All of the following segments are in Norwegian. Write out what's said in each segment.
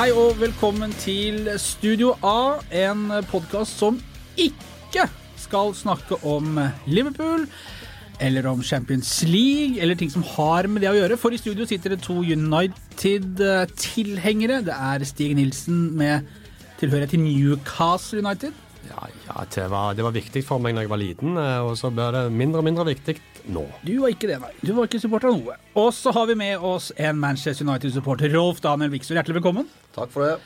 Hei og velkommen til Studio A, en podkast som ikke skal snakke om Liverpool eller om Champions League eller ting som har med det å gjøre. For i studio sitter det to United-tilhengere. Det er Stig Nilsen med tilhørighet til Newcastle United. Ja, ja det, var, det, var, viktig for meg da jeg var liten, eh, og så blir det mindre og mindre viktig nå. Du var ikke det, nei. Du var ikke supporter av noe. Og så har vi med oss en Manchester United-supporter, Rolf Daniel Viksel. Hjertelig velkommen. Takk for det.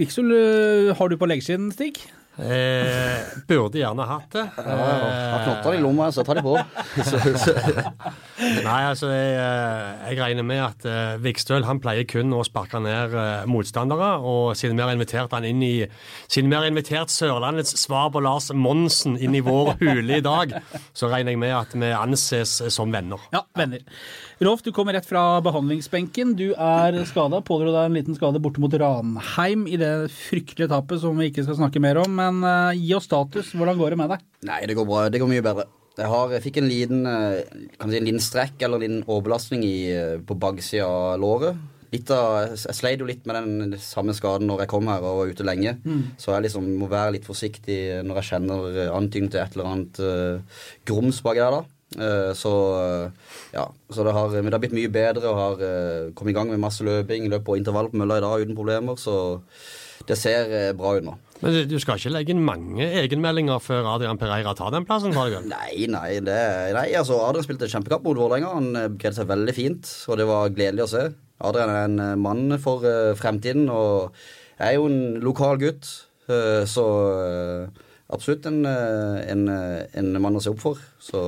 Viksel, eh, har du på leggsiden, Stig? Eh, burde gjerne hatt det. Ja, jeg har knotter i lomma, så ta de på. Nei, altså, jeg, eh, jeg, regner med at uh, Vikstøl han pleier kun å sparke ned uh, motstandere. Og siden vi har invitert han inn i Siden vi har invitert Sørlandets svar på Lars Monsen inn i vår hule i dag, så regner jeg med at vi anses som venner. Ja, venner. Rolf, du kommer rett fra behandlingsbenken. Du er skada. Pådro deg en liten skade borte mot Ranheim i det fryktelige tapet som vi ikke skal snakke mer om. Men uh, gi oss status. Hvordan går det med deg? Nei, det går bra. Det går mye bedre. Jeg, har, jeg fikk en liten, kan si en liten strekk eller en liten overbelastning i, på baksida av låret. Av, jeg sleit jo litt med den samme skaden når jeg kom her og var ute lenge. Mm. Så jeg liksom må være litt forsiktig når jeg kjenner antydning til et eller annet uh, grums bak der. da. Uh, så ja, så det har, men det har blitt mye bedre og har uh, kommet i gang med masse løping. Løp på intervall på mølla i dag uten problemer. Så det ser bra ut nå. Men du skal ikke legge inn mange egenmeldinger før Adrian Pereira tar den plassen? Tar det nei, nei, det, nei, altså Adrian spilte kjempekamp mot Vålerenga. Han eh, greide seg veldig fint, og det var gledelig å se. Adrian er en eh, mann for uh, fremtiden, og er jo en lokal gutt, uh, så uh, absolutt en, en, en mann å se opp for. Så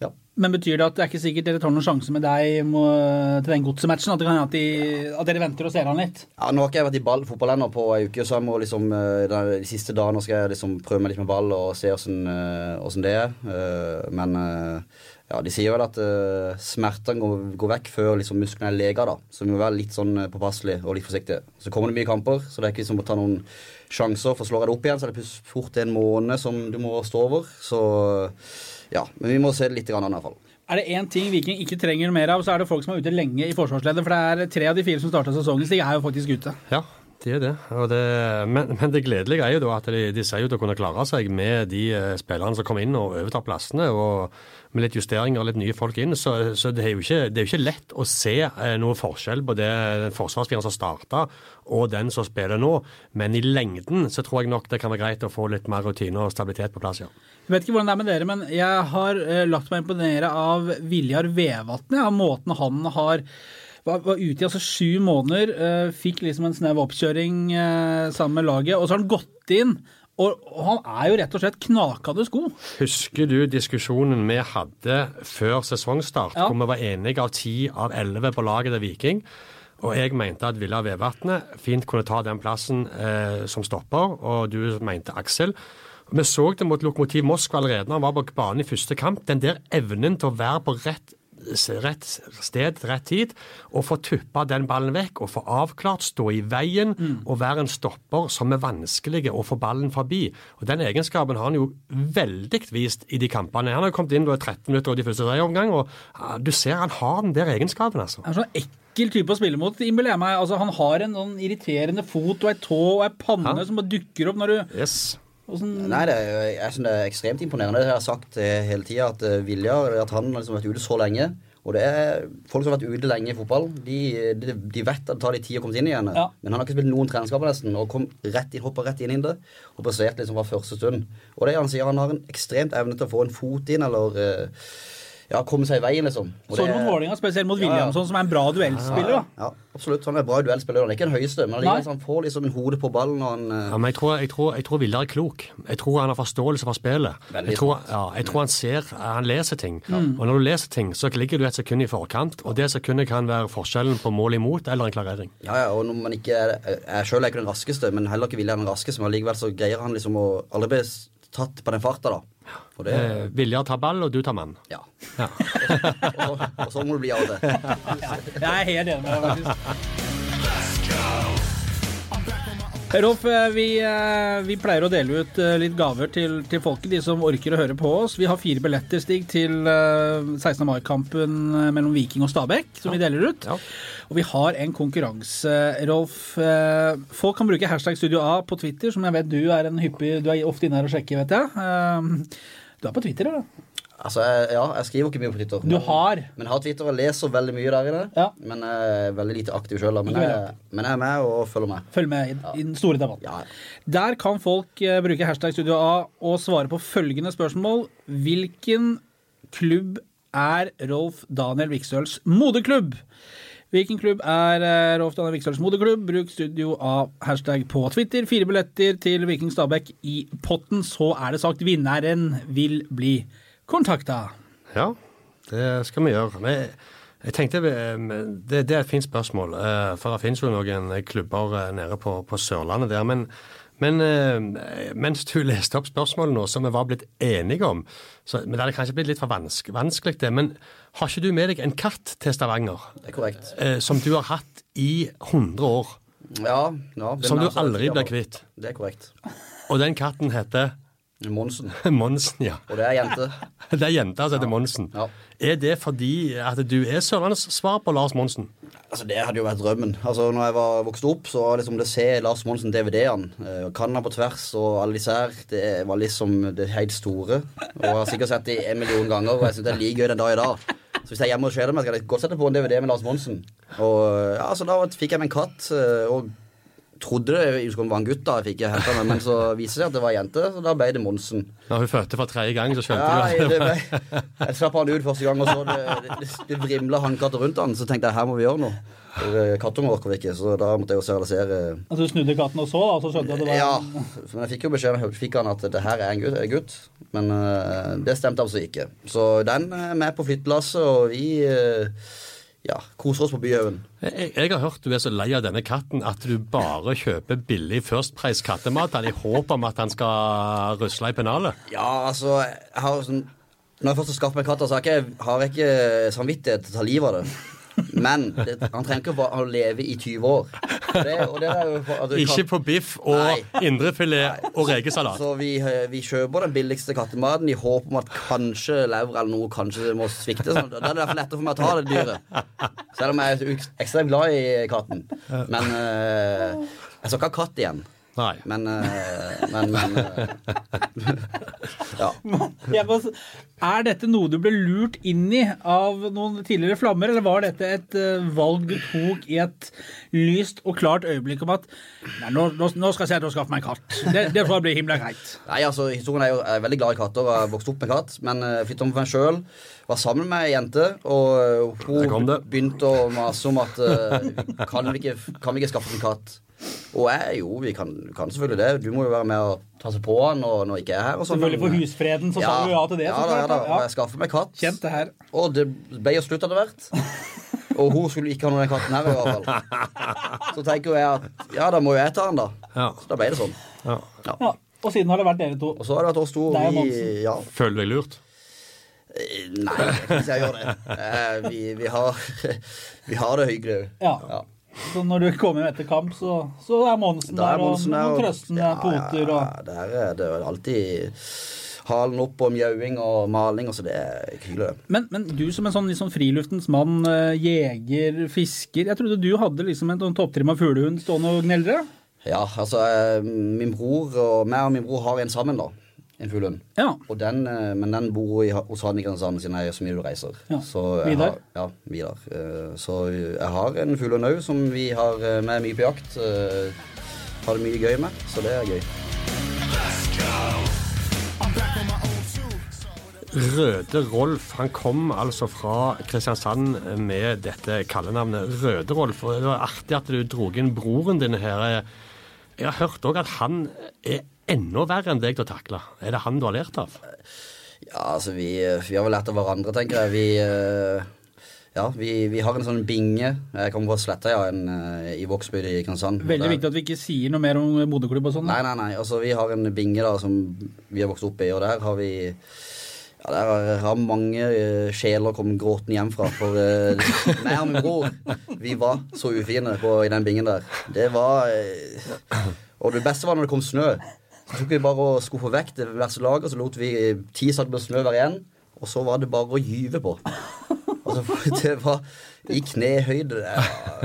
ja. Men betyr det at det er ikke sikkert dere tar noen sjanse med deg til den godsematchen? At, at, de, at, dere venter og ser han litt? Ja, Nå har ikke jeg vært i ball, fotball ennå på ei uke, så jeg må liksom, de siste dagene skal jeg liksom prøve meg litt med ball og se åssen det er. Men ja, de sier vel at smertene går, går, vekk før liksom musklene er lega, da. Så vi må være litt sånn påpasselige og litt forsiktige. Så kommer det mye kamper, så det er ikke som å ta noen sjanser. For slår jeg det opp igjen, så er det fort en måned som du må stå over. Så ja, men vi må se det litt an i hvert fall. Er det én ting Viking ikke trenger mer av, så er det folk som er ute lenge i forsvarsleddet. For det er tre av de fire som starta sesongen, så de er jo faktisk ute. Ja, de er det. det men, men, det gledelige er jo da at de, de ser ut til å kunne klare seg med de uh, spillerne som kommer inn og overtar plassene. og med litt justeringer og litt nye folk inn, så, så det, er jo ikke, det er jo ikke lett å se eh, noe forskjell på det forsvarsfireren som starta og den som spiller nå. Men i lengden så tror jeg nok det kan være greit å få litt mer rutine og stabilitet på plass, ja. Jeg vet ikke hvordan det er med dere, men jeg har uh, latt meg imponere av Viljar Vevatn, av måten han har var, var, ute i altså sju måneder, uh, fikk liksom en snev oppkjøring uh, sammen med laget, og så har han gått inn og, han er jo rett og slett knakende god. Husker du diskusjonen vi hadde før sesongstart, ja. hvor vi var enige av ti av elleve på laget til Viking? Og jeg mente at Villa Vevatnet fint kunne ta den plassen eh, som stopper, og du mente Aksel. Vi så det mot Lokomotiv Moskva allerede når han var på banen i første kamp. Den der evnen til å være på rett rett sted rett tid, og få tuppa den ballen vekk og få avklart, stå i veien mm. og være en stopper som er vanskelig å få ballen forbi. Og Den egenskapen har han jo veldig vist i de kampene. Han har kommet inn da 13 minutter og de første tre omgang, og ja, du ser han har den der egenskapen, altså. Han er sånn ekkel type å spille mot, innbiller jeg meg. Altså, han har en sånn irriterende fot og ei tå og ei panne ja. som bare dukker opp når du yes. Sånn... Nei, det er, jeg synes det er ekstremt imponerende. Det har jeg sagt eh, hele tida, at uh, Viljar At han liksom har vært ute så lenge. Og det er folk som har vært ute lenge i fotball. De, de, de vet at det tar litt tid å komme inn igjen. Ja. Men han har ikke spilt noen treningskamper nesten, og kom rett inn, hoppa rett inn i det. Og presterte liksom fra første stund. Og det han sier, han har en ekstremt evne til å få en fot inn, eller uh, ja, komme seg i veien, liksom. Og så det, mot Vålerenga, spesielt mot Williamson, ja, ja. som er en bra duellspiller. Ja, ja, absolutt. Han er en bra duellspiller. Han er ikke den høyeste, men han får liksom en hode på ballen. Og han, uh... ja, men jeg tror, jeg, tror, jeg tror Viljar er klok. Jeg tror han har forståelse for spillet. Jeg tror, ja, jeg tror, han ser Han leser ting. Og når du leser ting, så ligger du et sekund i forkant, og det sekundet kan være forskjellen på mål imot eller en klarering. Ja, ja, og når man ikke er Jeg sjøl er ikke den raskeste, men heller ikke Viljar den raskeste, men allikevel så greier han liksom å aldri bli tatt på den farta, da. Og det, eh, Vilja tar ball, og du tar mann. Ja. ja. og, og, så må det bli av det. Jeg er helt enig med deg, faktisk. Rolf, eh, vi, eh, vi, pleier å dele ut eh, litt gaver til, til, folket, de som orker å høre på oss. Vi har fire billetter, Stig, til 16. mai-kampen mellom Viking og Stabæk, som ja. vi deler ut. Ja. Og vi har en konkurranse, Rolf. Folk kan bruke hashtag Studio A på Twitter, som jeg vet du er en hyppig Du er ofte inne her og sjekker, vet jeg. Du er på Twitter, eller? Altså, jeg, ja, jeg skriver ikke mye på Twitter. Du har? Men jeg har Twitter og leser veldig mye der inne. Ja. Men jeg er veldig lite aktiv sjøl. Men, men, jeg er med og følger med. Følger med i, ja. i den store debatten. Ja. Der kan folk uh, bruke hashtag Studio A og svare på følgende spørsmål. Hvilken klubb er Rolf Daniel Viksøls moderklubb? Hvilken klubb er uh, Rolf Daniel Viksøls moderklubb? Bruk Studio A hashtag på Twitter. Fire billetter til Viking Stabæk i potten. Så er det sagt vinneren vil bli kontakta? Ja, det skal vi gjøre. Vi jeg tenkte, det, det, er et fint spørsmål, eh, for det finnes jo noen klubber eh, nede på, på Sørlandet der. Men, men, eh, mens du leste opp spørsmålet nå, som vi var blitt enige om så, men Det hadde kanskje blitt litt for vanskelig, vanskelig, det. Men har ikke du med deg en katt til Stavanger? Det er korrekt. Som du har hatt i 100 år? Ja. ja som du aldri blir kvitt? Det er korrekt. Og den katten heter? Monsen. Monsen, ja. Og det er jente. det er jenta som heter ja. Monsen. Ja. Er det fordi at du er Sørlandets svar på Lars Monsen? Altså, Det hadde jo vært drømmen. Altså, når jeg var vokst opp, så var liksom det å se Lars Monsen-DVD-ene, Canna på tvers og alle disse her, det var liksom det helt store. Og jeg har sikkert sett det en million ganger, og jeg syns det er like gøy den dag i dag. Så hvis jeg er hjemme og kjeder meg, skal jeg godt sette på en DVD med Lars Monsen. Og ja, så da fikk jeg meg en katt. Eh, og trodde det var en gutt, da jeg fikk henta meg, men så viste det seg at det var en jente, så da ble det Monsen. Når hun fødte for tredje gang, så skjønte ja, du det? jeg slapp han ut første gang, og så det, det, det vrimla hannkatter rundt han, så tenkte jeg her må vi gjøre noe. Kattunger orker vi ikke, så da måtte jeg jo serialisere. Altså Du snudde katten og så, da? Så skjønte du at det var Ja, men jeg fikk jo beskjed fikk han at det her er en gutt. Men uh, det stemte altså ikke. Så den er med på flyttelasset, og vi uh, ja, koser oss på Byhaugen. Jeg, jeg, har hørt du er så lei av denne katten at du bare kjøper billig First Price kattemat i håp om at han skal rusle i pennalet? Ja, altså jeg har sånn, Når jeg først har skaffet meg katt, så har jeg ikke, har jeg ikke samvittighet til å ta livet av det. Men det, han trenger ikke å leve i 20 år. Det, altså, ikke på biff og indrefilet og rekesalat. Så vi, eh, vi, kjøper den billigste kattematen i håp om at kanskje lever eller noe kanskje må svikte. Sånn. da er det derfor lettere for meg å ta det dyret. Selv om jeg er ekstremt glad i katten. Men uh, jeg skal ikke ha katt igjen. Nei. Men, uh, men, men uh, Ja. er dette noe du ble lurt inn i av noen tidligere flammer, eller var dette et uh, valg du tok i et lyst og klart øyeblikk om at nei, nå, nå, nå, skal jeg se til å skaffe meg en katt. Det, det får bli himla greit. Nei, altså, historien er jo jeg er veldig glad i katter og har vokst opp med katt, men uh, flytta om for meg sjøl. Var sammen med ei jente, og hun begynte å mase om at uh, kan, vi ikke, kan vi ikke skaffe en katt? Og jeg, jo, vi kan, kan, selvfølgelig det. Du må jo være med og ta seg på han når, når jeg ikke er her. Sånn. Selvfølgelig for husfreden, så ja, sa du ja til det. Ja, da, ja, da. Og jeg skaffer meg katt. Kjent det her. Og det ble jo slutt etter hvert. Og hun skulle ikke ha noen den katten her, i hvert fall. Så tenker jeg at ja, da må jo jeg ta den, da. Ja. Så da ble det sånn. Ja. ja. Og siden har det vært dere to. Og så har det vært oss to. Vi, ja. Føler du deg lurt? Eh, nei, jeg kan ikke si jeg gjør det. Eh, vi, vi, har, vi har det hyggelig. Ja. ja. Så når du kommer etter kamp, så, så er Monsen der, og, og trøsten ja, poter og ja, Der er det alltid halen opp og mjauing og maling. og så det er hyggelig. Men, men, du som en sånn liksom friluftens mann, eh, jeger, fisker. Jeg trodde du hadde liksom en sånn topptrimma fuglehund stående og gneldre? Ja, altså eh, min bror og meg og min bror har en sammen, da en full hund. Ja. Den, eh, men den bor i, hos han i Kristiansand siden jeg gjør så mye du reiser. Ja. Vidar? ja, Vidar. Eh, så jeg har en full hund òg som vi har eh, med mye på jakt. Har det mye gøy med, så det er gøy. Røde Rolf han kom altså fra Kristiansand med dette kallenavnet Røde Rolf. og Det var artig at du dro inn broren din her. Jeg har hørt òg at han er enda verre enn deg til å takle. Er det han du har lært av? Ja, altså vi, vi har vel lært av hverandre, tenker jeg. Vi, eh, ja, vi, vi har en sånn binge. Jeg kommer fra Slettøya ja, i Vågsbygd i Kristiansand. Veldig viktig at vi ikke sier noe mer om moderklubb og sånn. Nei, nei, nei. Altså, vi har en binge da som vi har vokst opp i, og der har vi Ja, Der har mange uh, sjeler kommet gråtende hjem fra. For uh, meg og min bror, vi var så ufine på, i den bingen der. Det var uh, Og det beste var når det kom snø. Så tok vi bare og skuffa vekk det verste laget, så lot vi ti satt med snø hver igjen. Og så var det bare å gyve på. Altså, det var i knehøyde.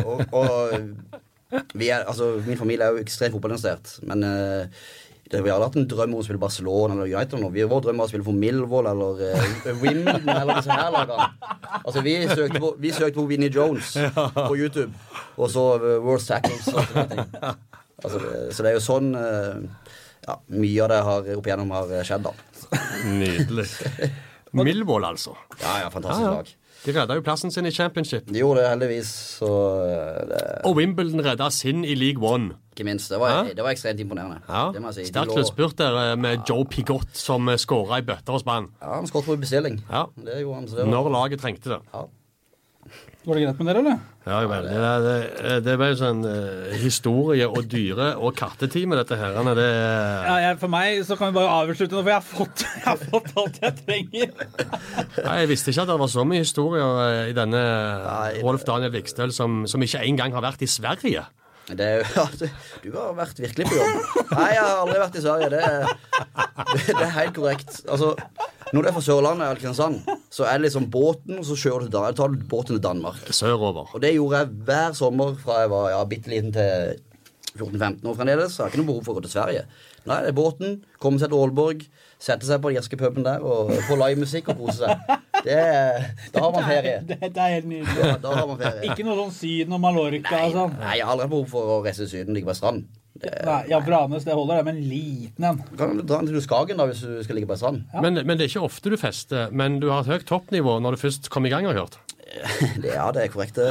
Og, og vi er, altså, min familie er jo ekstremt fotballinteressert, men uh, det, vi hadde hatt en drøm om å spille Barcelona eller United. Nå. Vi, vår drøm var å spille for Millwall eller uh, Wimbledon eller disse her lagene. Altså, vi søkte på, vi søkte på Winnie Jones på YouTube, og så uh, World Tackles og sånne ting. Altså, så det er jo sånn uh, ja, mye av det har, opp igjennom har skjedd, da. Nydelig. Millwall, altså. Ja, ja, fantastisk lag. De redda jo plassen sin i championship. De gjorde det heldigvis. Så det... Og Wimbledon redda sin i league one. Ikke minst. Det var, det var ekstremt imponerende. Ja. Det må jeg si. Sterkt sluttspurt der eh, med Joe Pigott som eh, skåra i bøtter og spann. Ja, han skåret på bestilling. Ja. Det gjorde han. Så det var... Når laget trengte det. Ja. Går det greit med dere, eller? Ja, vel. Det, det, det ble jo sånn uh, historie og dyre- og kattetime, dette her. Det, ja, jeg, for meg så kan vi bare avslutte nå, for jeg har fått, jeg har fått alt jeg trenger. Nei, Jeg visste ikke at det var så mye historier uh, i denne Rolf Daniel Vikstøl som, som ikke engang har vært i Sverige. Det, ja, du, du, har vært virkelig på jobb. Nei, jeg har aldri vært i Sverige. Det, det, det er helt korrekt. Altså, når du er fra Sørlandet Kristiansand, så er det liksom båten, og så kjører du til tar du båten til Danmark. Sørover. Og det gjorde jeg hver sommer fra jeg var ja, bitte liten til 14-15 år fremdeles. Så jeg har ikke noe behov for å gå til Sverige. Nei, det er båten, komme seg til Aalborg, sette seg på den jærske puben der og få livemusikk og kose seg. Det, da har man ferie. Det, det, det er helt nydelig. Ja, da har man ferie. Ikke noe sånn Syden og Mallorca og sånn? Nei, jeg har aldri behov for å reise til Syden ligge på strand. Det, Nei, ja, Branes, det holder, det, men liten en. Kan du dra til Skagen da, hvis du skal ligge på strand. Ja. Men, men, det er ikke ofte du fester. Men du har et høyt toppnivå når du først kom i gang, har jeg hørt? Det, ja, det er korrekt.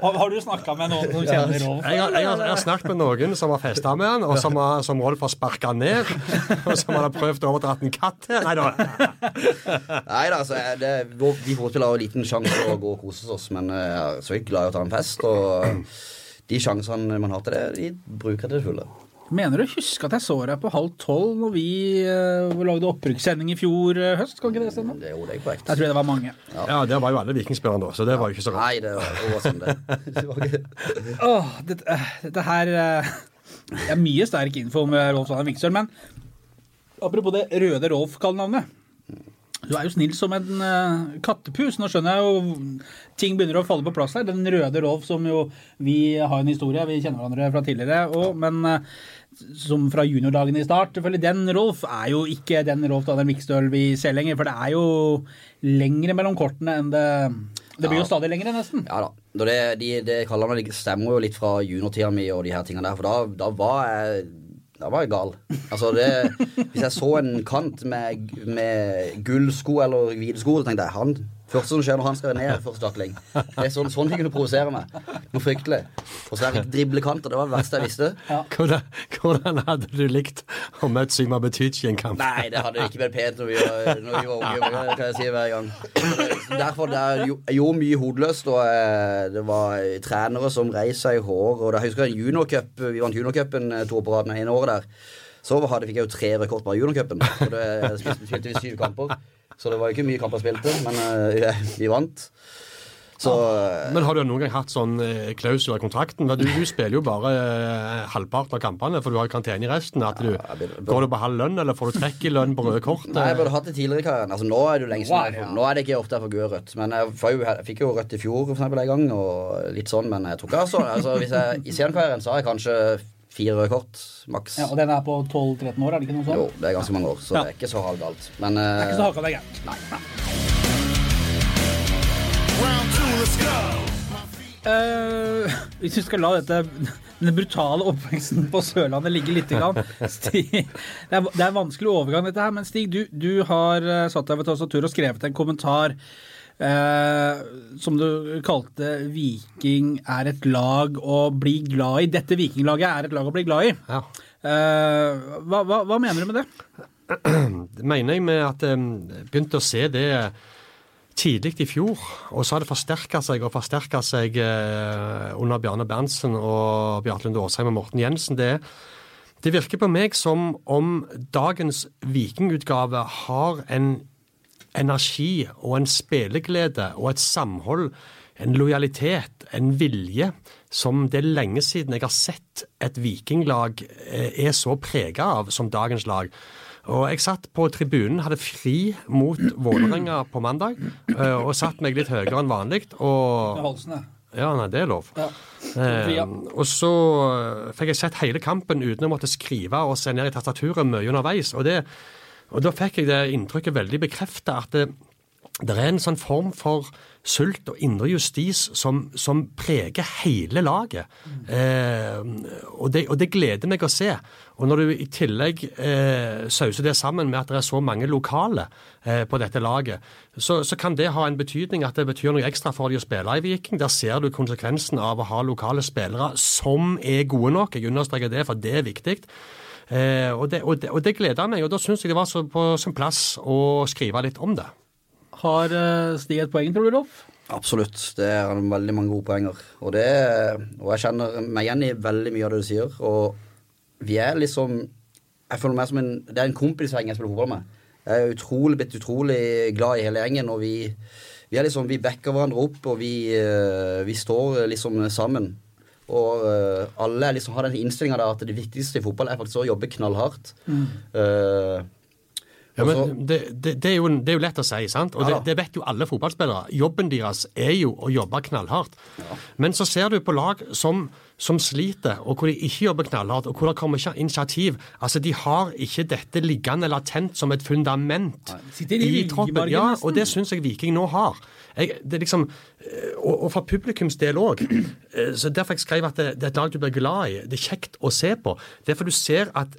har, har, du snakka med noen som kjenner Rolf? Jeg, jeg, har, jeg, har snakket med noen som har festa med han, og som, har, som Rolf har sparka ned. Og som han har prøvd å overdra en katt til. Nei da. Nei da, altså, det, vi fotballspillere har liten sjanse å gå og kose oss, men jeg er så glad i å ta en fest. Og de sjansene man har til det, de bruker til det fulle. Mener du husker at jeg så deg på halv tolv når vi uh, lagde opprykkssending i fjor uh, høst? Kan ikke det stemme? Det gjorde jeg korrekt. Jeg tror det var mange. Ja, ja det var jo alle vikingspillerne da, så det var jo ikke så rart. Nei, det var, det var sånn det. det var ikke... oh, dette, uh, dette, her er mye sterk info om Rolf Sander Viksøl, men apropos det røde Rolf-kallenavnet. Du er jo snill som en uh, kattepus. Nå skjønner jeg jo ting begynner å falle på plass her. Den røde Rolf som jo Vi har en historie, vi kjenner hverandre fra tidligere òg, men uh, som fra juniordagene i start. Selvfølgelig, Den Rolf er jo ikke den Rolf Daniel Mikstøl vi ser lenger, for det er jo lengre mellom kortene enn det det blir ja. jo stadig lengre, nesten. Ja da. Det, de, det kallenavnet stemmer jo litt fra juniortida mi og de her tingene der. For da, da var jeg da var jeg gal. Altså det, hvis jeg så en kant med, med gullsko eller hvite sko, så tenkte jeg han første som skjer når han skal ned første takling. Det er sånn, sånn ting kunne provosere meg. Noe fryktelig. Og så er jeg driblekant, og Det var det verste jeg visste. Ja. Hvordan, hvordan, hadde du likt å møte Syma Betychi i en kamp? Nei, det hadde ikke vært pent når vi var, når vi var unge. Det kan jeg si hver gang. Derfor det er, jeg gjorde mye hodeløst, og eh, det var trenere som reiste seg i hår. Og jeg husker en juniorcup. Vi vant juniorcupen eh, to år på rad med ene året der. Så hadde, fikk jeg jo tre rekord på juniorcupen. Spilte vi syv kamper. Så det var ikke mye kamper spilte, men uh, vi vant. Så, uh, men har du noen gang hatt sånn Klaus klausul i kontrakten? Du, du, spiller jo bare uh, halvparten av kampene, for du har karantene i resten. Du, ja, burde, går du på halv lønn, eller får du trekk i lønn på røde kort? Nei, jeg burde hatt det tidligere i karrieren. Altså, nå er det jo lenge siden. Wow, ja. Nå er det ikke ofte jeg får gule rødt. Men jeg, jo, jeg, fikk jo rødt i fjor for eksempel, en gang, og litt sånn, men jeg tror ikke altså, altså Hvis jeg i seniorkarrieren så har jeg kanskje fire røde kort, maks. Ja, og den er på 12-13 år, er det ikke noe sånt? Jo, det er ganske mange år, så ja. det er ikke så halvgalt. Men Det er ikke så halvgalt, det er gærent. Uh, hvis vi skal la dette, den brutale oppveksten på Sørlandet ligge litt grann, Stig, det, er, det er en vanskelig overgang, dette her, men Stig, du, du har uh, satt deg ved tastatur og skrevet en kommentar uh, som du kalte Viking er et lag å bli glad i. Dette Vikinglaget er et lag å bli glad i. Ja. Uh, hva, hva, hva, mener du med det? Det mener jeg med at jeg eh, begynte å se det tidlig i fjor. Og så har det forsterka seg og forsterka seg eh, under Bjarne Berntsen og Bjarte Lunde Aasheim og Morten Jensen. Det, Det virker på meg som om dagens vikingutgave har en energi og en spilleglede og et samhold, en lojalitet, en vilje, som det er lenge siden jeg har sett et vikinglag eh, er så prega av som dagens lag. Og Jeg satt på tribunen, hadde fri mot Vålerenga på mandag, eh, og satt meg litt høyere enn vanlig. Og Halsen, ja. nei, det er lov. Ja. Eh, og så eh, fikk jeg sett hele kampen uten å måtte skrive og se ned i tastaturet mye underveis. Og, det, og da fikk jeg det inntrykket veldig bekrefta at det, det er en sånn form for sult og indre justis som, som preger hele laget. Eh, og, det, og, det, gleder meg å se. Og når du i tillegg eh, sauser det sammen med at det er så mange lokale eh, på dette laget, så, så, kan det ha en betydning at det betyr noe ekstra for de å spille i Viking. Der ser du konsekvensen av å ha lokale spillere som er gode nok. Jeg understreker det, for det er viktig. Eh, og, det, og, det, gleder meg, og da syns jeg det var på sin plass å skrive litt om det. Har eh, Stig et poeng, tror du, Rolf? Absolutt. Det er veldig mange gode poenger. Og, det, og jeg kjenner meg igjen i veldig mye av det du sier. Og vi er liksom Jeg føler meg som en Det er en kompisgjeng jeg spiller fotball med. Jeg er utrolig, blitt utrolig glad i hele gjengen, og vi, vi er liksom Vi backer hverandre opp, og vi, eh, vi står liksom sammen. Og alle liksom har den innstillinga at det viktigste i fotball er faktisk å jobbe knallhardt. Mm. Uh, ja, men det, det, det, er jo, det, er jo, lett å si, sant? og det, vet jo alle fotballspillere. Jobben deres er jo å jobbe knallhardt. Ja. Men så ser du på lag som, som, sliter, og hvor de ikke jobber knallhardt, og hvor det kommer ikke initiativ. Altså, De har ikke dette liggende latent som et fundament i, i troppen. Ja, og det syns jeg Viking nå har. Jeg, det er liksom, eh, og, og for publikums del òg. Eh, derfor jeg skrev at det, det er et lag du blir glad i. Det er kjekt å se på. Derfor du ser at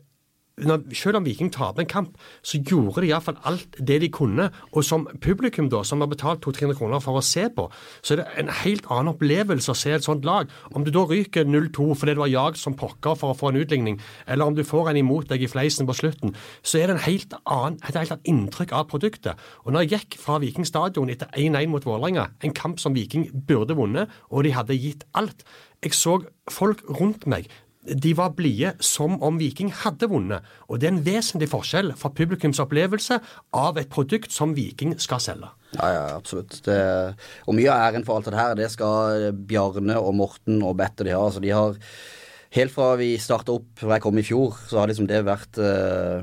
selv om Viking taper en kamp, så gjorde de iallfall alt det de kunne. Og som publikum, da, som har betalt 200-300 kroner for å se på, så er det en helt annen opplevelse å se et sånt lag. Om du da ryker 0-2 fordi du har jagd som pokker for å få en utligning, eller om du får en imot deg i fleisen på slutten, så er det en helt annen, et helt annet inntrykk av produktet. Og når jeg gikk fra Viking stadion etter 1-1 mot Vålerenga, en kamp som Viking burde vunnet, og de hadde gitt alt jeg så folk rundt meg de var blide som om Viking hadde vunnet. Og det er en vesentlig forskjell fra publikums opplevelse av et produkt som Viking skal selge. Ja, ja, absolutt. Det, og mye av æren for alt det her, det skal Bjarne og Morten og Bette de ha. Altså, de har Helt fra vi starta opp, fra jeg kom i fjor, så har liksom det vært uh,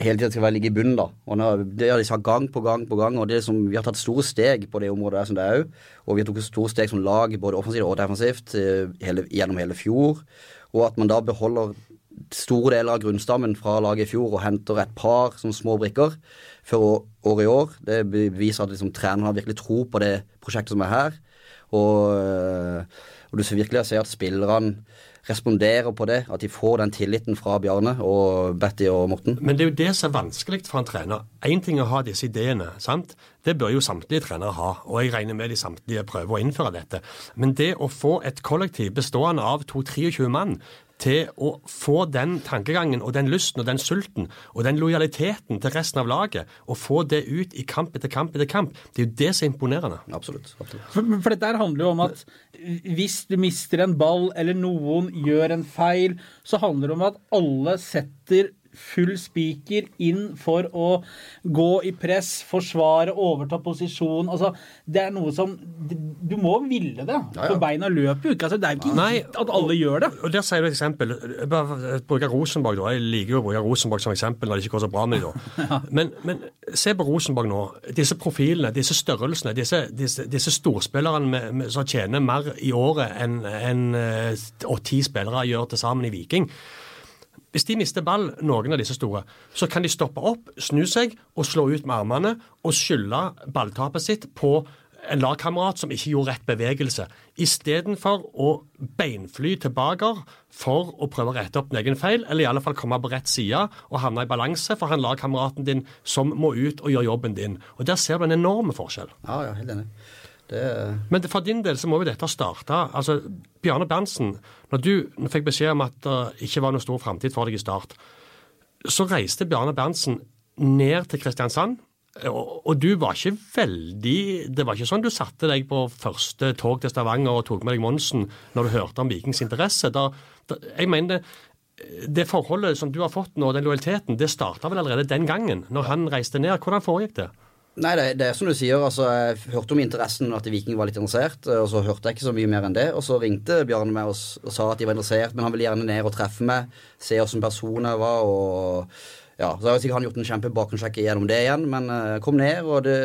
hele tida skal være ligge i bunnen, da. Og nå, det har de sagt gang på gang på gang, og det som, vi har tatt store steg på det området der som det er òg. Og vi har tatt store steg som lag, både offensivt og defensivt, uh, hele, gjennom hele fjor og at man da beholder store deler av grunnstammen fra laget i fjor og henter et par sånn små brikker før året i år. Det beviser at liksom, treneren har virkelig tro på det prosjektet som er her. Og, øh, og du ser virkelig ser at spillerne responderer på det, at de får den tilliten fra Bjarne og Betty og Morten. Men det er jo det som er vanskelig for en trener. Én ting er å ha disse ideene, sant? det bør jo samtlige trenere ha, og jeg regner med de samtlige prøver å innføre dette. Men det å få et kollektiv bestående av 2-23 mann til å få den tankegangen og den lysten og den sulten og den lojaliteten til resten av laget, og få det ut i kamp etter kamp etter kamp, det er jo det som er imponerende. Absolutt. absolutt. For, for dette handler jo om at hvis du mister en ball, eller noen gjør en feil, så handler det om at alle setter full spiker inn for å gå i press, forsvare, overta posisjon. Altså, det er noe som Du må ville det, ja, ja. beina løper jo ikke. Altså, det er jo ikke Nei, at alle gjør det. Og Der sier du et eksempel. Bare bruker Rosenborg, da. Jeg liker jo å bruke Rosenborg som eksempel når det ikke går så bra med dem. ja. men, men, se på Rosenborg nå. Disse profilene, disse størrelsene, disse, disse, disse storspillerne som tjener mer i året enn en, en, ti spillere gjør til sammen i Viking. Hvis de mister ball, noen av disse store, så kan de stoppe opp, snu seg og slå ut med armene og skylde balltapet sitt på en lagkamerat som ikke gjorde rett bevegelse, istedenfor å beinfly tilbake for å prøve å rette opp en egen feil, eller i alle fall komme på rett side og havne i balanse for han lagkameraten din som må ut og gjøre jobben din. Og Der ser du en enorm forskjell. Ja, ja, helt enig. Det... Men for din del så må jo dette starte. Altså, Bjarne Berntsen, når du fikk beskjed om at det ikke var noe stor framtid for deg i Start, så reiste Bjarne Berntsen ned til Kristiansand. Og, du var ikke veldig Det var ikke sånn du satte deg på første tog til Stavanger og tok med deg Monsen når du hørte om Vikings interesse. Da, da, jeg mener det forholdet som du har fått nå, den lojaliteten, det starta vel allerede den gangen, når han reiste ned. Hvordan foregikk det? Nei, det, det, er som du sier. altså Jeg hørte om interessen, at Viking var litt interessert. Og så hørte jeg ikke så mye mer enn det. Og så ringte Bjarne meg og, og sa at de var interessert, men han ville gjerne ned og treffe meg. Se åssen person jeg var. og ja, Så har sikkert han gjort en kjempebakgrunnssjekk gjennom det igjen, men uh, kom ned. Og det,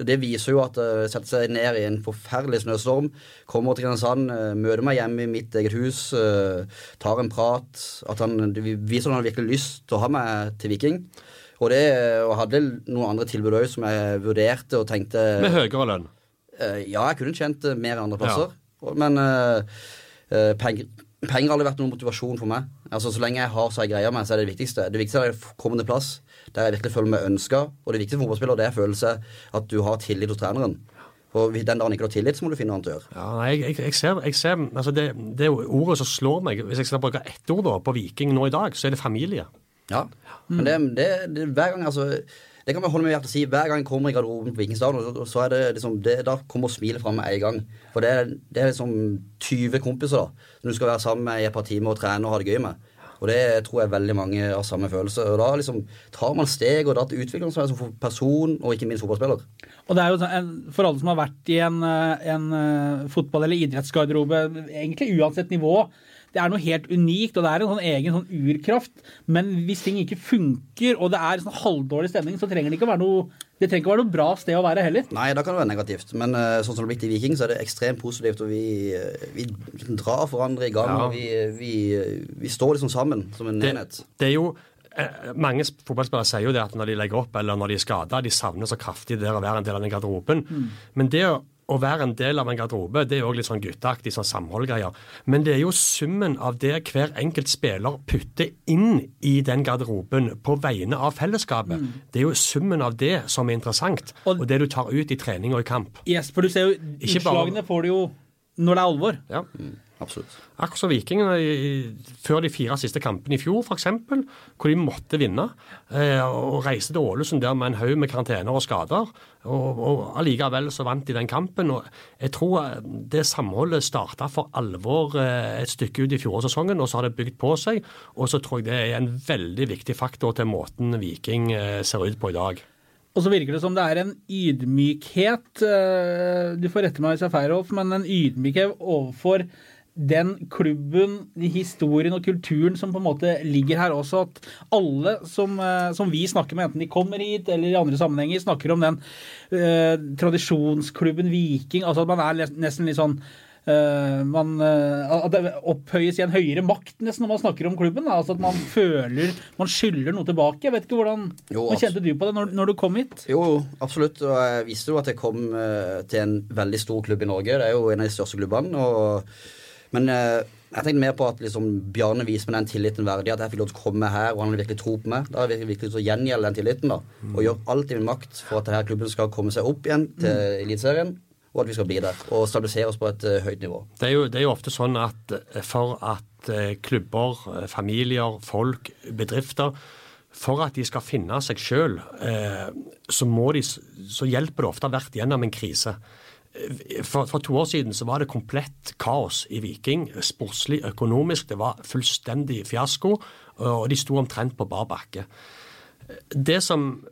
det viser jo at uh, setter seg ned i en forferdelig snøstorm, kommer til Kristiansand, uh, møter meg hjemme i mitt eget hus, uh, tar en prat. At han viser at han har virkelig lyst til å ha meg til Viking. Og, det, og hadde noen andre tilbud òg som jeg vurderte og tenkte Med høyere lønn? Uh, ja, jeg kunne tjent mer andre plasser. Ja. Men uh, penger, penger, har aldri vært noen motivasjon for meg. Altså, Så lenge jeg har så jeg greier meg, så er det det viktigste. Det viktigste er jeg kommer til plass der jeg virkelig føler meg ønska. Og det viktigste for fotballspiller det er følelse at du har tillit hos treneren. Og den dagen ikke du har tillit, så må du finne noe annet å gjøre. Ja, nei, jeg, jeg, ser, jeg ser altså det, det ordet som slår meg, hvis jeg skal bruke ett ord da, på Viking nå i dag, så er det familie. Ja, mm. men det, det, det, hver gang altså det kan vi holde med hjertet å si. Hver gang jeg kommer i garderoben på Vikingstadion, så er det liksom, det, da kommer smilet fram med en gang. For det, er liksom 20 kompiser da, som du skal være sammen med i et par timer og trene og ha det gøy med. Og det tror jeg veldig mange har samme følelse. Og da liksom tar man steg, og da utvikler man seg som person, og ikke minst fotballspiller. Og det er jo sånn, For alle som har vært i en, en eh, fotball- eller idrettsgarderobe, egentlig uansett nivå, det er noe helt unikt, og det er en sånn egen sånn urkraft. Men hvis ting ikke funker, og det er sånn halvdårlig stemning, så trenger det ikke være noe det trenger ikke være noe bra sted å være heller. Nei, da kan det være negativt. Men uh, sånn som det har blitt i Viking, så er det ekstremt positivt. Og vi, uh, vi drar hverandre i gang. Ja. og vi, vi, vi, står liksom sammen som en det, enhet. Det er jo eh, mange fotballspillere sier jo det at når de legger opp eller når de er skada, de savner så kraftig det å være en del av den garderoben. Mm. Men det å å være en del av en garderobe, det er òg litt sånn gutteaktig sånn samholdgreier. Men det er jo summen av det hver enkelt spiller putter inn i den garderoben på vegne av fellesskapet. Mm. Det er jo summen av det som er interessant, og, og det du tar ut i trening og i kamp. Yes, for du ser jo utslagene får du jo når det er alvor. Ja. Mm. Absolutt. Akkurat som Vikingene før de fire siste kampene i fjor, f.eks., hvor de måtte vinne. Eh, og reiste til Ålesund der med en haug med karantener og skader. Og, og allikevel så vant de den kampen. og Jeg tror eh, det samholdet starta for alvor eh, et stykke ut i fjorårssesongen, og så har det bygd på seg. Og så tror jeg det er en veldig viktig faktor til måten Viking ser ut på i dag. Og så virker det som det er en ydmykhet Du får rette meg hvis jeg er feil, Rolf, men en ydmykhet overfor den klubben, historien og kulturen som på en måte ligger her også. At alle som, eh, som vi snakker med, enten de kommer hit eller i andre sammenhenger, snakker om den eh, tradisjonsklubben Viking. Altså at man er nesten litt sånn Uh, man, uh, at det opphøyes i en høyere makt nesten når man snakker om klubben. Da. Altså At man føler man skylder noe tilbake. Jeg vet ikke hvordan jo, kjente du på det når, når, du kom hit? Jo, absolutt. Og jeg visste jo at jeg kom uh, til en veldig stor klubb i Norge. Det er jo en av de største klubbene. og men uh, jeg tenkte mer på at liksom, Bjarne viser meg den tilliten verdig. At jeg fikk lov til å komme her, og han virkelig tro på meg. Da har jeg virkelig lyst til å gjengjelde den tilliten. da, Og gjøre alt i min makt for at denne klubben skal komme seg opp igjen til mm. Eliteserien. Og at vi skal bli der og stabilisere oss på et uh, høyt nivå. Det er, jo, det er, jo, ofte sånn at eh, for at uh, klubber, familier, folk, bedrifter for at de skal finne seg sjøl, så, så hjelper det ofte hvert gjennom en krise. For, for, to år siden så var det komplett kaos i Viking. Sportslig, økonomisk. Det var fullstendig fiasko, og de sto omtrent på bar bakke. Det som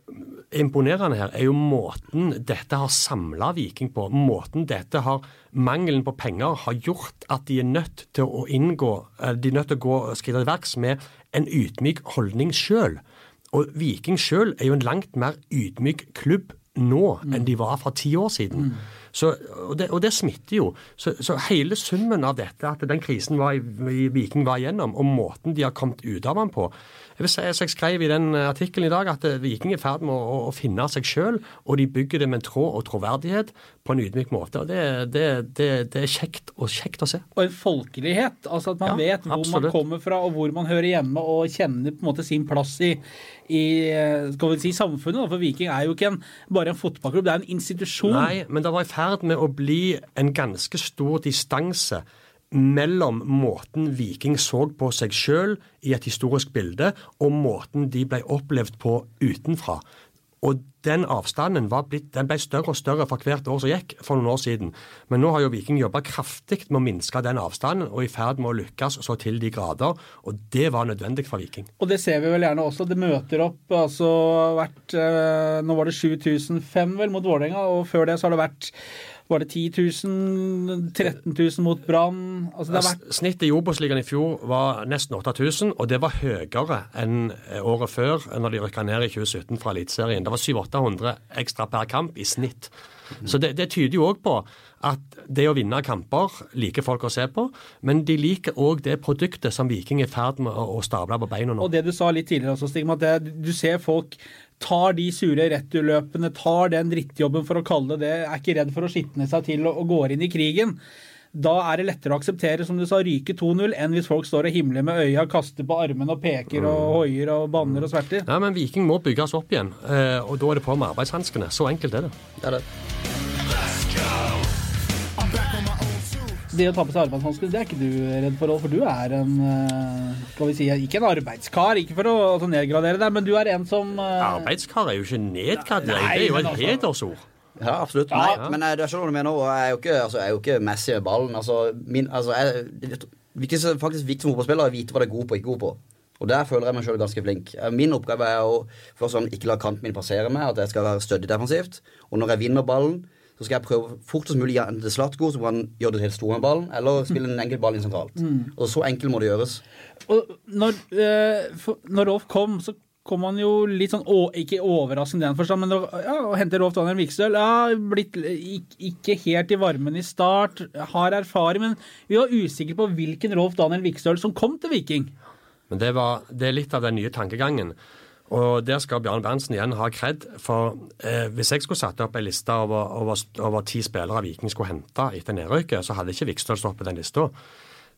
er imponerende her, er jo måten dette har samla Viking på. Måten dette har Mangelen på penger har gjort at de er nødt til å inngå De er nødt til å gå skride til verks med en ydmyk holdning sjøl. Og Viking sjøl er jo en langt mer ydmyk klubb nå enn de var for ti år siden. Mm. Så, og, det, og, det, smitter jo. Så, så, hele summen av dette, at den krisen var i, Viking var igjennom, og måten de har kommet ut av den på, jeg vil si, så jeg skrev i den artikkelen i dag at eh, Viking er i ferd med å, å, finne seg sjøl, og de bygger det med en tråd og troverdighet på en ydmyk måte. og Det, det, det, det er kjekt og kjekt å se. Og en folkelighet. altså At man ja, vet hvor absolutt. man kommer fra og hvor man hører hjemme, og kjenner på en måte sin plass i, i skal vi si, samfunnet. For Viking er jo ikke en, bare en fotballklubb, det er en institusjon. Nei, men det var i ferd med å bli en ganske stor distanse mellom måten Viking så på seg sjøl i et historisk bilde, og måten de ble opplevd på utenfra. Og den avstanden blitt, den ble større og større for hvert år som gikk for noen år siden. Men nå har jo Viking jobba kraftig med å minske den avstanden, og i ferd med å lykkes så til de grader. Og det var nødvendig for Viking. Og det ser vi vel gjerne også. Det møter opp altså vært eh, Nå var det 7005 vel mot Vålerenga, og før det så har det vært var det 10 000, 13 000 mot Brann? Altså vært... Snittet i Obos-ligaen i fjor var nesten 8000, og det var høyere enn året før, når de rykka ned i 2017 fra Eliteserien. Det var 700-800 ekstra per kamp i snitt. Så det, det tyder jo òg på at det å vinne kamper liker folk å se på, men de liker òg det produktet som Viking er i ferd med å, stable på beina nå. Og det du sa litt tidligere også, Stigma, at det, du ser folk tar de sure returløpene, tar den drittjobben, for å kalle det det, er ikke redd for å skitne seg til og, og går inn i krigen. Da er det lettere å akseptere som du sa, ryke 2-0 enn hvis folk står og himler med øya, kaster på armene og peker og mm. hoier og banner og sverter. Ja, men Viking må bygges opp igjen, eh, og da er det på med arbeidshanskene. Så enkelt er det. Det er det. Det å ta på seg arbeidshansker, det er ikke du redd for, for du er en eh, skal vi si, Ikke en arbeidskar, ikke for å altså, nedgradere deg, men du er en som uh... Arbeidskar er jo ikke nedgradering, det er jo et altså, hedersord. Ja, absolutt. Nei, ja. men jeg, er ikke noe du mener. Og jeg er jo ikke, altså, jeg er jo ikke Messi med ballen. Altså, min, altså, jeg, det er faktisk viktig som fotballspiller å vite hva det er god på og ikke god på. Og Der føler jeg meg sjøl ganske flink. Min oppgave er å for sånn, ikke la kanten min passere meg, at jeg skal være stødig defensivt. Og når jeg vinner ballen, så skal jeg prøve fortest mulig å til Slatko, så kan han gjøre det til stor med ballen, eller spille en enkel ball inn sentralt. Mm. Og så enkelt må det gjøres. Og når, eh, når Rolf kom, så kom han jo litt sånn å, Ikke overraskende i den forstand, men ja, å hente Rolf Daniel Vikstøl ja, blitt ikke helt i varmen i start, har erfaring, men vi var usikre på hvilken Rolf Daniel Vikstøl som kom til Viking. Men det, var, det er litt av den nye tankegangen. Og der skal Bjarne Berntsen igjen ha kred. For eh, hvis jeg skulle satt opp ei liste over, over, over, ti spillere Viking skulle hente etter nedrykket, så hadde ikke Vikstøl stått på den lista.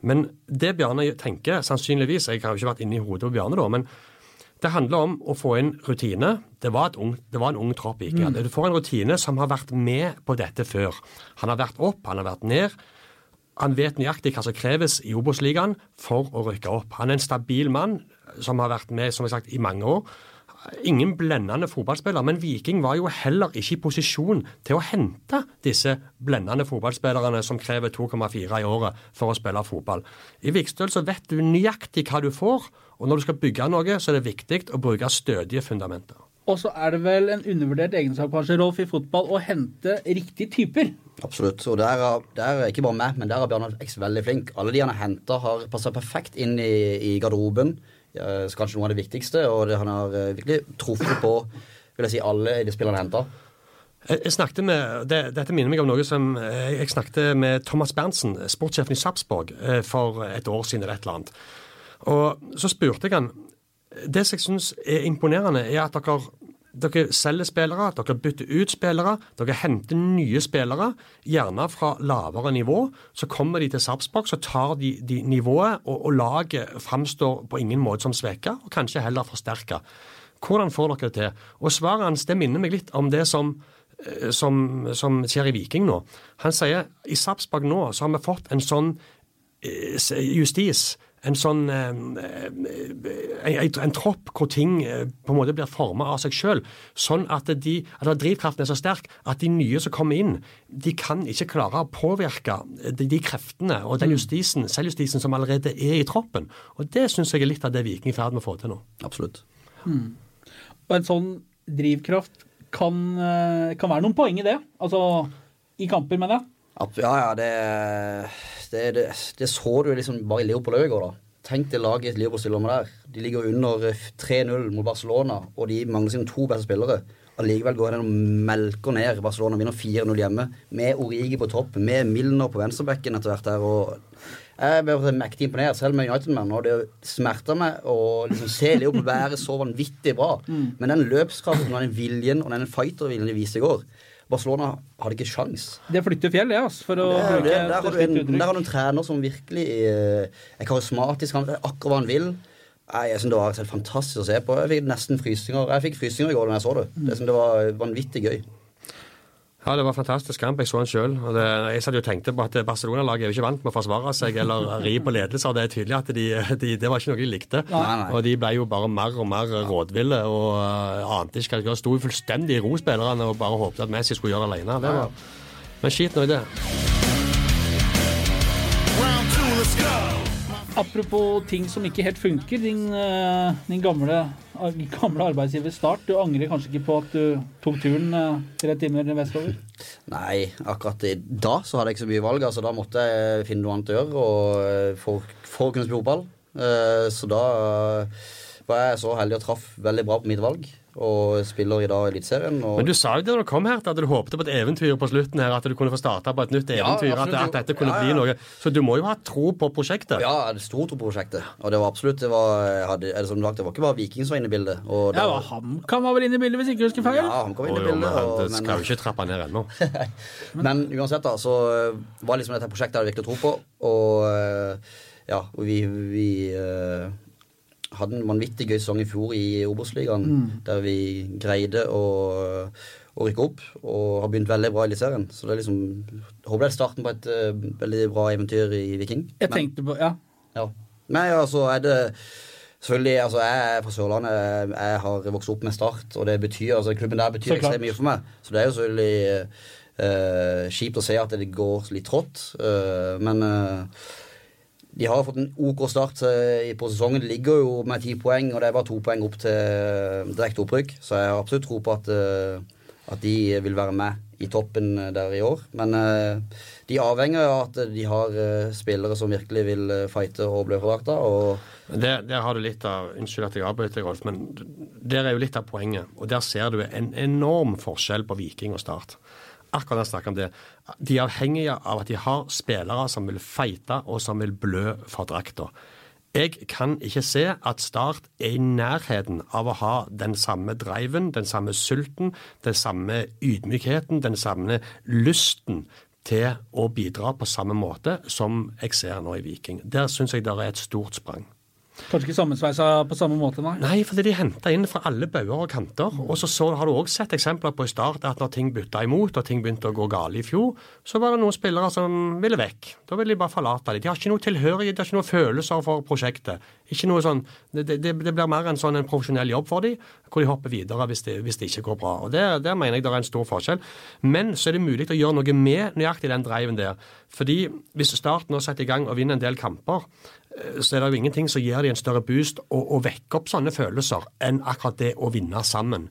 Men det Bjarne tenker, sannsynligvis Jeg har jo ikke vært inne i hodet på Bjarne, da. men det handler om å få inn rutine. Det var, ung, det var en ung tropp. ikke? Mm. Du får en rutine som har vært med på dette før. Han har vært opp, han har vært ned. Han vet nøyaktig hva som kreves i Obos-ligaen for å rykke opp. Han er en stabil mann som har vært med som jeg sagt, i mange år. Ingen blendende fotballspiller, men Viking var jo heller ikke i posisjon til å hente disse blendende fotballspillerne som krever 2,4 i året for å spille fotball. I Vikstøl så vet du nøyaktig hva du får, og når du skal bygge noe, så er det viktig å bruke stødige fundamenter. Og så er det vel en undervurdert egenskap kanskje, Rolf, i fotball å hente riktige typer. Absolutt. Og der er, der er ikke bare meg, men der er Bjarne X veldig flink. Alle de han har henta, har passa perfekt inn i, i garderoben kanskje noe av det viktigste, og det, han har eh, virkelig truffet på vil jeg si, alle de spillerne han henta. Jeg snakket med, det, Dette minner meg om noe som eh, jeg snakket med Thomas Berntsen, sportssjefen i Sarpsborg, eh, for et år siden eller et eller annet. Og Så spurte jeg han Det som jeg syns er imponerende, er at dere dere selger spillere, dere bytter ut spillere, dere henter nye spillere, gjerne fra lavere nivå. Så kommer de til Sarpsborg, så tar de, de nivået, og, og laget framstår på ingen måte som svekka, og kanskje heller forsterka. Hvordan får dere det til? Og Svaret hans det minner meg litt om det som, eh, som, som skjer i Viking nå. Han sier i Sarpsborg nå så har vi fått en sånn eh, justis en sånn en, eh, en, en, tropp hvor ting eh, på en måte blir forma av seg sjøl. Sånn at, de, at drivkraften er så sterk at de nye som kommer inn, de kan ikke klare å påvirke de, de kreftene og den mm. justisen, selvjustisen som allerede er i troppen. Og Det syns jeg er litt av det Viking er i ferd med å få til nå. Absolutt. Mm. Og en sånn drivkraft kan, eh, kan være noen poeng i det? Altså i kamper, mener jeg? Ja, ja, det det, det, det, så du liksom bare i Liverpool i går, da. Tenk det laget Liverpool stiller med der. De ligger under 3-0 mot Barcelona, og de mangler sine to beste spillere. Allikevel går den og melker ned Barcelona, vinner 4-0 hjemme. Med Origi på topp, med Milner på venstrebekken etter hvert der. og jeg ble mektig imponert, selv med United-menn. Og det smerter meg å liksom se Liverpool være så vanvittig bra. Mm. Men den løpskraften den viljen og den fighterviljen de viste i går Barcelona hadde ikke sjans. Det flytter fjell, det. Altså, for å det, bruke det, der, har du en, der har du en trener som virkelig er karismatisk. Han vet akkurat hva han vil. Jeg synes Det var helt fantastisk å se på. Jeg fikk nesten frysninger Jeg fikk frysninger i går da jeg så det. Det, det var vanvittig gøy. Ja, det var fantastisk kamp. Jeg så den sjøl. Jeg satt jo tenkte på at Barcelona-laget er jo ikke vant med å forsvare seg eller ri på ledelser. Det er tydelig at de, de, det var ikke noe de likte. Nei, nei. Og de ble jo bare mer og mer rådville og uh, ante ikke hva de gjorde. Sto fullstendig i ro, spillerne, og bare håpet at Messi skulle gjøre det alene. Det var, men skit nå i det. Apropos ting som ikke helt funker. Din, eh, din gamle, gamle arbeidsgiver Start. Du angrer kanskje ikke på at du tok turen eh, tre timer vestover? Nei, akkurat da så hadde jeg ikke så mye valg. altså Da måtte jeg finne noe annet å gjøre og eh, for, å kunne spille fotball. Så da var jeg så heldig og traff veldig bra på mitt valg, og spiller i dag i Eliteserien. og- Men du sa jo det da du kom her, at du håpte på et eventyr på slutten her. At du kunne få starta på et nytt Ja, eventyr. at, at dette kunne Ja, bli noe. Så du må jo ha tro på prosjektet. Ja, jeg hadde stor tro på prosjektet. Og det var absolutt det var, hadde, er det som sagt, det var ikke bare Viking som var inne i bildet. Og det Ja, var- han kan var vel inne i bildet, hvis ikke jeg husker feil? ja, han kom inn i jo, men bildet. Og, det skal jo ikke trappe ned ennå. Men uansett, da, så øh, var liksom dette prosjektet jeg hadde virkelig tro på. Og øh, ja, og vi, vi øh, hadde en vanvittig gøy sesong i fjor i Obos-ligaen, der vi greide å, å rykke opp og har begynt veldig bra i Eliteserien. Så det er liksom Håper det er starten på et uh, veldig bra eventyr i Viking. Jeg Men- tenkte på, ja. ja. Nei, altså er det Selvfølgelig, altså Jeg er fra Sørlandet. Jeg, jeg har vokst opp med Start, og det betyr, altså klubben der betyr ekstremt mye for meg. Så det er jo selvfølgelig uh, kjipt å se at det går litt trått. uh, men eh, de har fått en OK start på sesongen. De ligger jo med ti poeng, og det er bare to poeng opp til eh, direkte opprykk. Så jeg har absolutt tro på at, eh, at de vil være med i toppen eh, der i år. Men de avhenger av at de har spillere som virkelig vil fighte og bli for drakta. Og Men Der, der har du litt av Unnskyld at jeg avbryter, Rolf, men der er jo litt av poenget. Og der ser du en enorm forskjell på Viking og Start. Akkurat når jeg snakker om det. De er avhengige av at de har spillere som vil fighte og som vil blø for drakta. Jeg kan ikke se at Start er i nærheten av å ha den samme driven, den samme sulten, den samme ydmykheten, den samme lysten til å bidra på samme måte som jeg ser nå i Viking. Der syns jeg det er et stort sprang. Kanskje ikke sammensveisa på samme måte, nei. Nei, fordi de henta inn fra alle bauger og kanter. Og så, så har du òg sett eksempler på i start at når ting bytta imot, og ting begynte å gå galt i fjor, så var det noen spillere som ville vekk. Da ville de bare forlate dem. De har ikke noe tilhørighet, de har ikke noen følelser for prosjektet. Ikke noe sånn, Det, det, det blir mer en sånn en profesjonell jobb for dem, hvor de hopper videre hvis det, hvis det ikke går bra. Og der, der mener jeg det er en stor forskjell. Men så er det mulig å gjøre noe med nøyaktig den driven der. Fordi hvis Start nå setter i gang og vinner en del kamper, så er det jo ingenting som gir dem en større boost og, og vekker opp sånne følelser enn akkurat det å vinne sammen.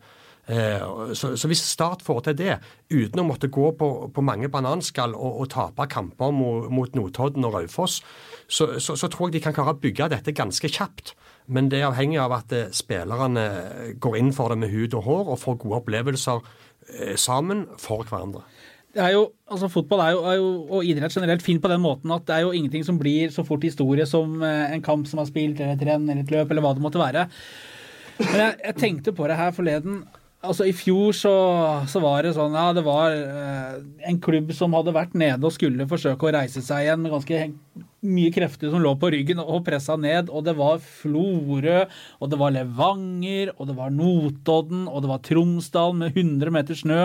Eh, Så, så hvis Start får til det, uten å måtte gå på, på mange bananskall og, og tape kamper mot, mot Notodden og Raufoss, så, så, så tror jeg de kan klare å bygge dette ganske kjapt. Men det er avhengig av at eh, spillerne går inn for det med hud og hår og får gode opplevelser eh, sammen for hverandre. Det er jo, altså Fotball er jo, er jo, og idrett generelt fin på den måten at det er jo ingenting som blir så fort historie som eh, en kamp som er spilt, eller et renn, eller et løp, eller hva det måtte være. Men jeg, jeg tenkte på det her forleden. Altså I fjor så, så var det sånn Ja, det var eh, en klubb som hadde vært nede og skulle forsøke å reise seg igjen med ganske mye krefter som lå på ryggen og pressa ned. Og det var Florø, og det var Levanger, og det var Notodden, og det var Tromsdal med 100 meter snø.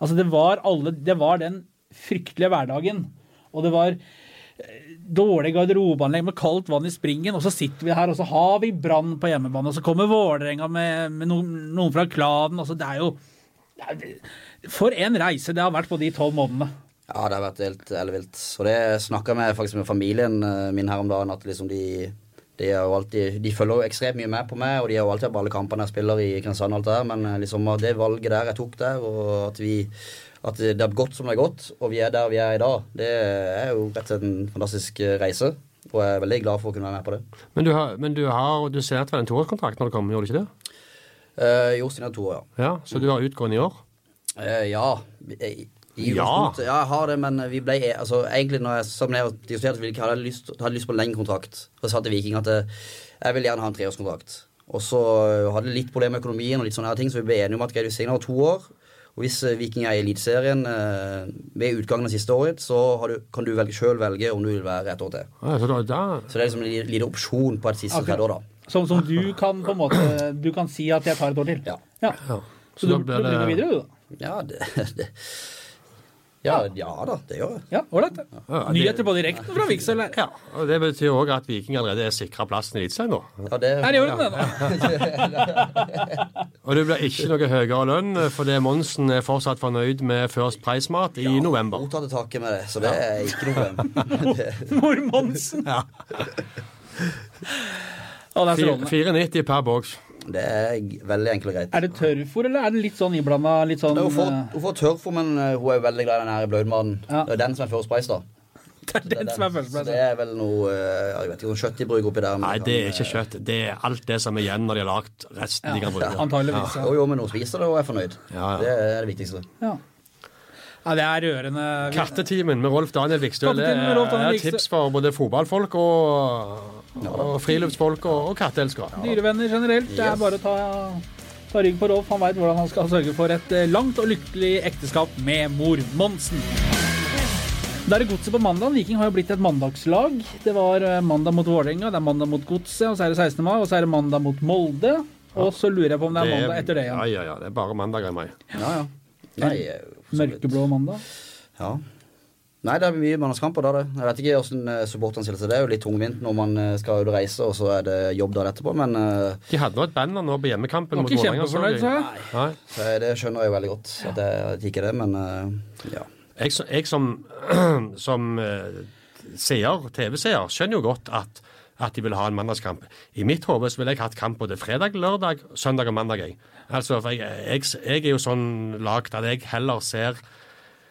Altså Det var alle Det var den fryktelige hverdagen. Og det var eh, dårlig garderobeanlegg med kaldt vann i springen, og så sitter vi her, og så har vi Brann på hjemmebane, og så kommer Vålerenga med, med noen, fra klanen. Altså, det er jo det er, For en reise det har vært på de tolv månedene. Ja, det har vært helt ellevilt. Og det snakka jeg faktisk med familien eh, min her om dagen, at liksom de de, er alltid, de følger jo ekstremt mye med på meg, og de har jo alltid på alle kampene jeg spiller i Kristiansand. alt det der, Men eh, liksom det valget der jeg tok der, og at, vi, at det har gått som det har gått, og vi er der vi er i dag, det er jo rett og slett en fantastisk eh, reise. Og jeg er veldig glad for å kunne være med på det. Men du har, men du har du signerte vel en toårskontrakt når du kom, gjorde du ikke det? Eh, jo, siden jeg to år, ja. Ja, Så du har utgående i år? Eh, ja. I Ja. ja, jeg har det, men vi ble altså, egentlig når jeg som jeg diskuterte, ville ikke hadde lyst, hadde lyst på en lengre kontrakt. For jeg sa til Viking at eh, jeg vil gjerne ha en treårskontrakt. Og så eh, hadde jeg litt problemer med økonomien, og litt sånne her ting, så vi ble enige om at greit, vi signerer to år. Og hvis eh, Viking er i Eliteserien eh, ved utgangen av siste året, så har du, kan du velge sjøl velge om du vil være et år til. Ja, så da, da, Så det er liksom en liten opsjon på et siste okay. tredje år, da. Som, som du kan på en måte Du kan si at jeg tar et år til. Ja. Ja. ja. Så, Så du, da du blir blir med det videre, du, da? Ja, det, det Ja, ja da, det gjør jeg. Ja, ålreit. Ja, Nyheter på direkten fra Viksel. Ja, og Det betyr òg at Viking allerede er sikra plassen i Eliteserien nå. Ja, det, Er i orden, det? Og det blir ikke noe høyere lønn fordi Monsen er fortsatt fornøyd med First Price-mat i november. Ja, Godtatte taket med det, så det er ikke noe problem. Mor Monsen. Ja. Å, det er så Fire- lovende. 4,90 per boks. Det er veldig enkelt og greit. Er det tørrfôr, eller er det litt sånn iblanda? Litt sånn Hun får, eh, hun får tørrfôr, men eh, hun er jo veldig glad i den her bløtmaten. Ja. Det er den som er first price, da. Det er den som er Så førsteplass. det er vel noe eh, jeg vet ikke, noe kjøtt de bruker oppi der. Nei, det er ikke kjøtt. Det er alt det som er igjen når de har lagd resten de kan bruke. Antageligvis. Jo, jo, men hun spiser det og er fornøyd. Ja, ja. Det er det viktigste. Ja. ja, det er rørende. Kattetimen med Rolf Daniel Vikstøl det Kattetimen med Rolf Daniel er Vikstøl. tips for både fotballfolk og, og friluftsfolk og, og katteelskere. Dyrevenner generelt. Det er bare å ta, ta rygg på Rolf. Han veit hvordan han skal sørge for et eh, langt og lykkelig ekteskap med mor Monsen. Da er det Godset på mandag. Viking har jo blitt et mandagslag. Det var eh, mandag mot Vålerenga, det er mandag mot Godset, og så er det 16. mai, og så er det mandag mot Molde. Og så lurer jeg på om det er mandag etter det Ja, igjen. ja, ja. Det er bare mandager i mai. Ja, ja. Nei, eh. Mørkeblå mandag. Ja. Nei, det er mye mandagskamper da, det. Jeg vet ikke hvordan eh, supporterne stiller seg. Det er jo litt tungvint når man eh, skal ut og reise, og så er det jobb der etterpå, men eh, De hadde nå et banner nå på hjemmekampen mot ikke Vålerenga. jeg. Nei. så det skjønner jeg jo veldig godt. At jeg, at ikke er det, men ja. Jeg, som- jeg som, som seer, TV-seer, skjønner jo godt at, at de vil ha en mandagskamp. I mitt hode ville jeg hatt kamp både fredag, lørdag, søndag og mandag. Jeg. Altså, for jeg, jeg, jeg er jo sånn lagd at jeg heller ser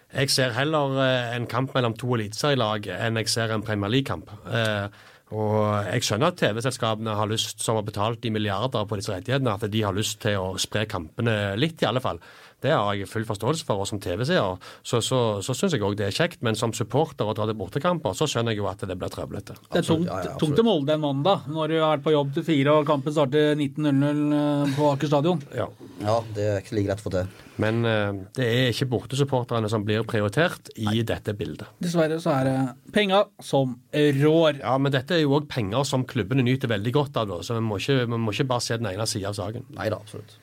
jeg ser heller eh, en kamp mellom to eliteserielag enn jeg ser en Premier League-kamp. Eh, og jeg skjønner at TV-selskapene har lyst, som har betalt i milliarder på disse rettighetene, at de har lyst til å spre kampene litt, i alle fall. Det har jeg full forståelse for, og som TV-seer så, så, så syns jeg òg det er kjekt. Men som supporter og dra til bortekamper, så skjønner jeg jo at det blir trøblete. Det er tungt, ja, ja, absolutt. tungt til Molde en mandag, når du har vært på jobb til fire og kampen starter 19.00 på Aker stadion. Ja. ja, det er ikke like lett å få til. Men uh, det er ikke bortesupporterne som blir prioritert i dette bildet. Dessverre så er det penger som rår. Ja, men dette er jo òg penger som klubbene nyter veldig godt av, da, så vi må ikke, vi må ikke bare se den ene sida av saken. Nei da, absolutt.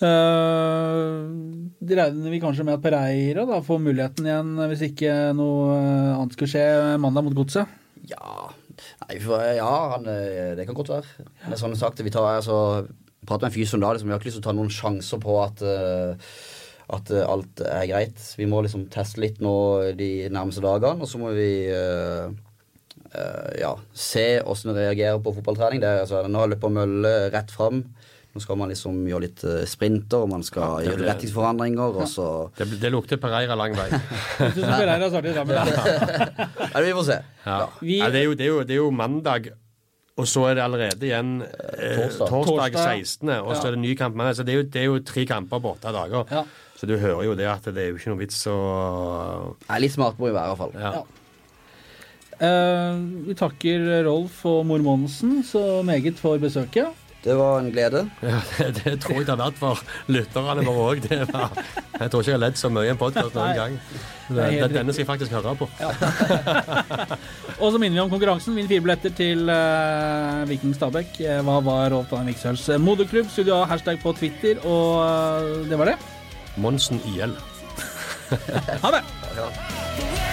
Uh, regner vi kanskje med at Pereira da får muligheten igjen hvis ikke noe eh, annet skulle skje mandag mot Godset? Ja, Nei, for, ja han, eh, det kan godt være. Men som sagt, vi tar, altså, prater med en fyr som da, liksom, vi har ikke lyst til å ta noen sjanser på at, uh, at alt er greit. Vi må liksom teste litt nå de nærmeste dagene, og så må vi uh, uh, ja, se åssen det reagerer på fotballtrening. Det altså, nå har løpet mølle rett fram. Nå skal man liksom gjøre litt eh, sprinter, og man skal ja, gjøre retningsforandringer, og så Det, det lukter Pereira lang vei. Jeg synes Pereira starter sammen. Nei, vi får se. Ja. Vi- Ja, det, er jo, det, er jo, det er jo mandag, og så er det allerede igjen eh, Torsdag. torsdag, Torsdag. 16., og så er det ny kamp. Men, altså, det er, jo, det er jo tre kamper på åtte dager. Ja. Så du hører jo det at det er jo ikke noe vits å Nei, litt smart må vi være, i hvert fall. ja. Ja. Eh, vi takker Rolf og mor Monsen så meget for besøket. Det var en glede. Ja, det, det tror jeg det har vært for lytterne våre òg. Jeg tror ikke jeg har ledd så mye i en podkast noen gang. Det det, Denne skal jeg faktisk høre på. Og så minner vi om konkurransen. Vinn fire billetter til uh, Viking Stabæk. Eh, hva var Rolf Daniel Viksøls eh, moderklubb? Studio A, hashtag på Twitter, og uh, det var det. Monsen IL. Ha det! Ja.